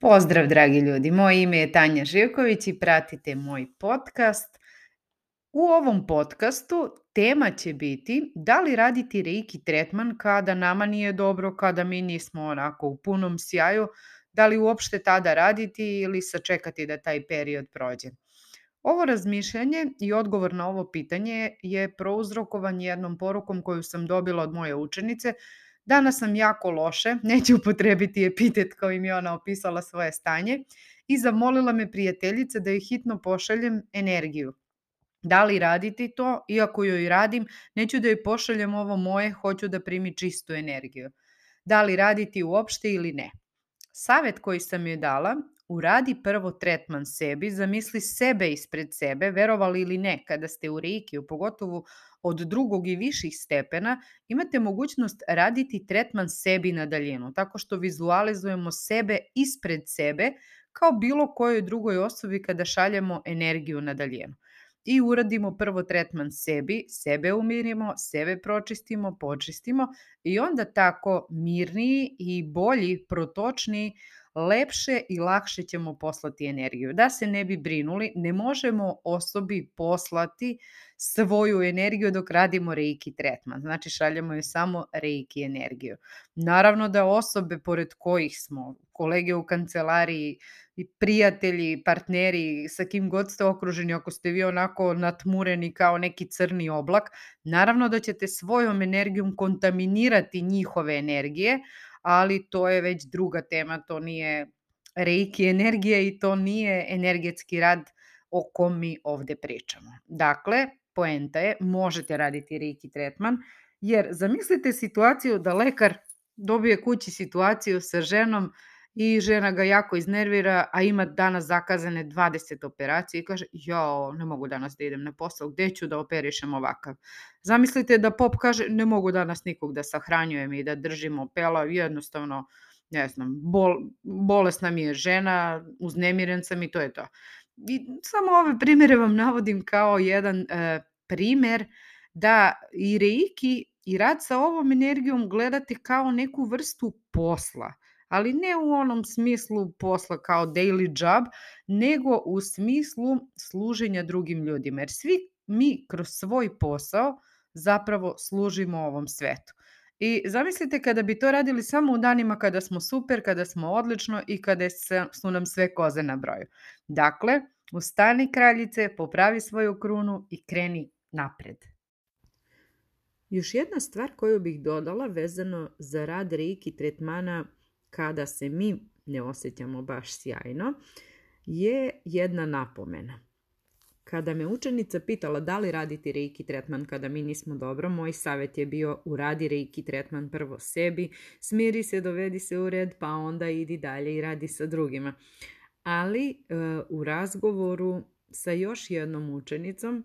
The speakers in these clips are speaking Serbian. Pozdrav dragi ljudi, moje ime je Tanja Živković i pratite moj podcast. U ovom podcastu tema će biti da li raditi reiki tretman kada nama nije dobro, kada mi nismo onako u punom sjaju, da li uopšte tada raditi ili sačekati da taj period prođe. Ovo razmišljanje i odgovor na ovo pitanje je prouzrokovan jednom porukom koju sam dobila od moje učenice Danas sam jako loše, neću upotrebiti epitet kojim je ona opisala svoje stanje i zamolila me prijateljica da joj hitno pošaljem energiju. Da li raditi to? Iako joj radim, neću da joj pošaljem ovo moje, hoću da primi čistu energiju. Da li raditi uopšte ili ne? Savet koji sam joj dala, uradi prvo tretman sebi, zamisli sebe ispred sebe, verovali ili ne, kada ste u Reikiju, pogotovo od drugog i viših stepena, imate mogućnost raditi tretman sebi na daljinu, tako što vizualizujemo sebe ispred sebe kao bilo kojoj drugoj osobi kada šaljemo energiju na daljinu i uradimo prvo tretman sebi, sebe umirimo, sebe pročistimo, počistimo i onda tako mirniji i bolji, protočniji lepše i lakše ćemo poslati energiju. Da se ne bi brinuli, ne možemo osobi poslati svoju energiju dok radimo reiki tretman. Znači šaljemo je samo reiki energiju. Naravno da osobe pored kojih smo, kolege u kancelariji, prijatelji, partneri, sa kim god ste okruženi, ako ste vi onako natmureni kao neki crni oblak, naravno da ćete svojom energijom kontaminirati njihove energije, ali to je već druga tema, to nije reiki energija i to nije energetski rad o kom mi ovde pričamo. Dakle, poenta je, možete raditi reiki tretman, jer zamislite situaciju da lekar dobije kući situaciju sa ženom i žena ga jako iznervira, a ima danas zakazane 20 operacije i kaže, jo, ne mogu danas da idem na posao, gde ću da operišem ovakav? Zamislite da pop kaže, ne mogu danas nikog da sahranjujem i da držim opela, jednostavno, ne znam, bol, bolesna mi je žena, uznemiren sam i to je to. I samo ove primere vam navodim kao jedan e, primer da i reiki i rad sa ovom energijom gledate kao neku vrstu posla – ali ne u onom smislu posla kao daily job, nego u smislu služenja drugim ljudima. Jer svi mi kroz svoj posao zapravo služimo ovom svetu. I zamislite kada bi to radili samo u danima kada smo super, kada smo odlično i kada su nam sve koze na broju. Dakle, ustani kraljice, popravi svoju krunu i kreni napred. Još jedna stvar koju bih dodala vezano za rad reiki tretmana kada se mi ne osjećamo baš sjajno, je jedna napomena. Kada me učenica pitala da li raditi reiki tretman kada mi nismo dobro, moj savjet je bio uradi reiki tretman prvo sebi, smiri se, dovedi se u red, pa onda idi dalje i radi sa drugima. Ali e, u razgovoru sa još jednom učenicom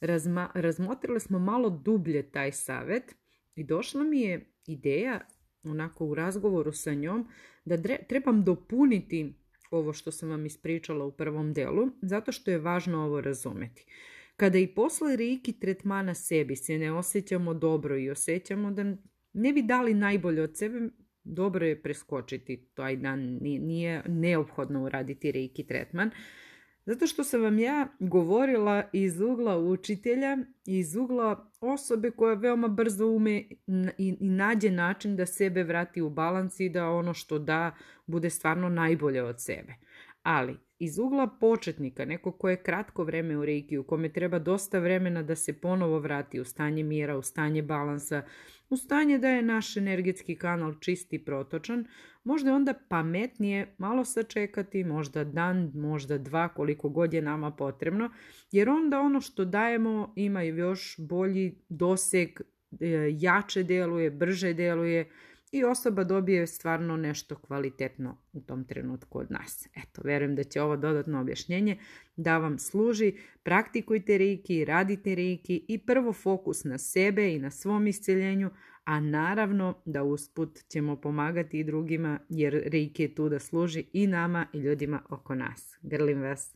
razma, razmotrili smo malo dublje taj savjet i došla mi je ideja onako u razgovoru sa njom da trebam dopuniti ovo što sam vam ispričala u prvom delu, zato što je važno ovo razumeti. Kada i posle reiki tretmana sebi se ne osjećamo dobro i osjećamo da ne bi dali najbolje od sebe, dobro je preskočiti taj dan, nije, nije neophodno uraditi reiki tretman. Zato što sam vam ja govorila iz ugla učitelja, iz ugla osobe koja veoma brzo ume i nađe način da sebe vrati u balans i da ono što da bude stvarno najbolje od sebe. Ali, iz ugla početnika, neko ko je kratko vreme u reiki, kome treba dosta vremena da se ponovo vrati u stanje mira, u stanje balansa, u stanje da je naš energetski kanal čist i protočan, možda je onda pametnije malo sačekati, možda dan, možda dva, koliko god je nama potrebno, jer onda ono što dajemo ima još bolji doseg, e, jače deluje, brže deluje, i osoba dobije stvarno nešto kvalitetno u tom trenutku od nas. Eto, verujem da će ovo dodatno objašnjenje da vam služi. Praktikujte reiki, radite reiki i prvo fokus na sebe i na svom isceljenju, a naravno da usput ćemo pomagati i drugima jer reiki je tu da služi i nama i ljudima oko nas. Grlim vas!